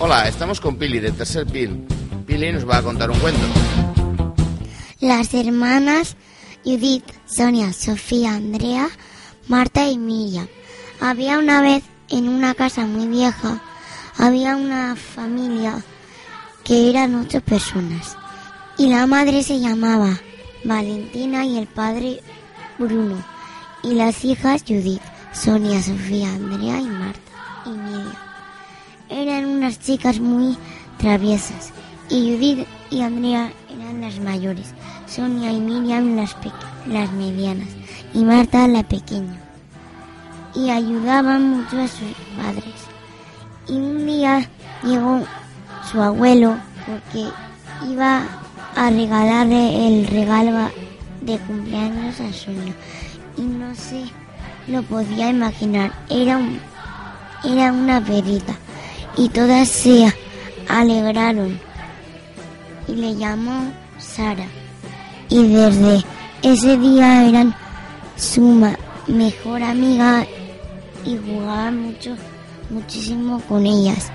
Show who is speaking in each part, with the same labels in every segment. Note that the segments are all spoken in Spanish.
Speaker 1: Hola, estamos con Pili de Tercer Pil. Pili nos va a contar un cuento.
Speaker 2: Las hermanas Judith, Sonia, Sofía, Andrea, Marta y Miriam. Había una vez en una casa muy vieja, había una familia que eran ocho personas. Y la madre se llamaba Valentina y el padre Bruno. Y las hijas Judith, Sonia, Sofía, Andrea y Marta y Miriam. Unas chicas muy traviesas. Y Judith y Andrea eran las mayores. Sonia y Miriam las, las medianas. Y Marta la pequeña. Y ayudaban mucho a sus padres. Y un día llegó su abuelo porque iba a regalarle el regalo de cumpleaños a Sonia. Y no se lo podía imaginar. Era, era una perita. Y todas se alegraron. Y le llamó Sara. Y desde ese día eran su mejor amiga y jugaban mucho, muchísimo con ellas.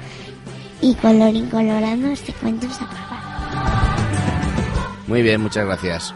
Speaker 2: Y colorín colorando este cuento se acaba.
Speaker 1: Muy bien, muchas gracias.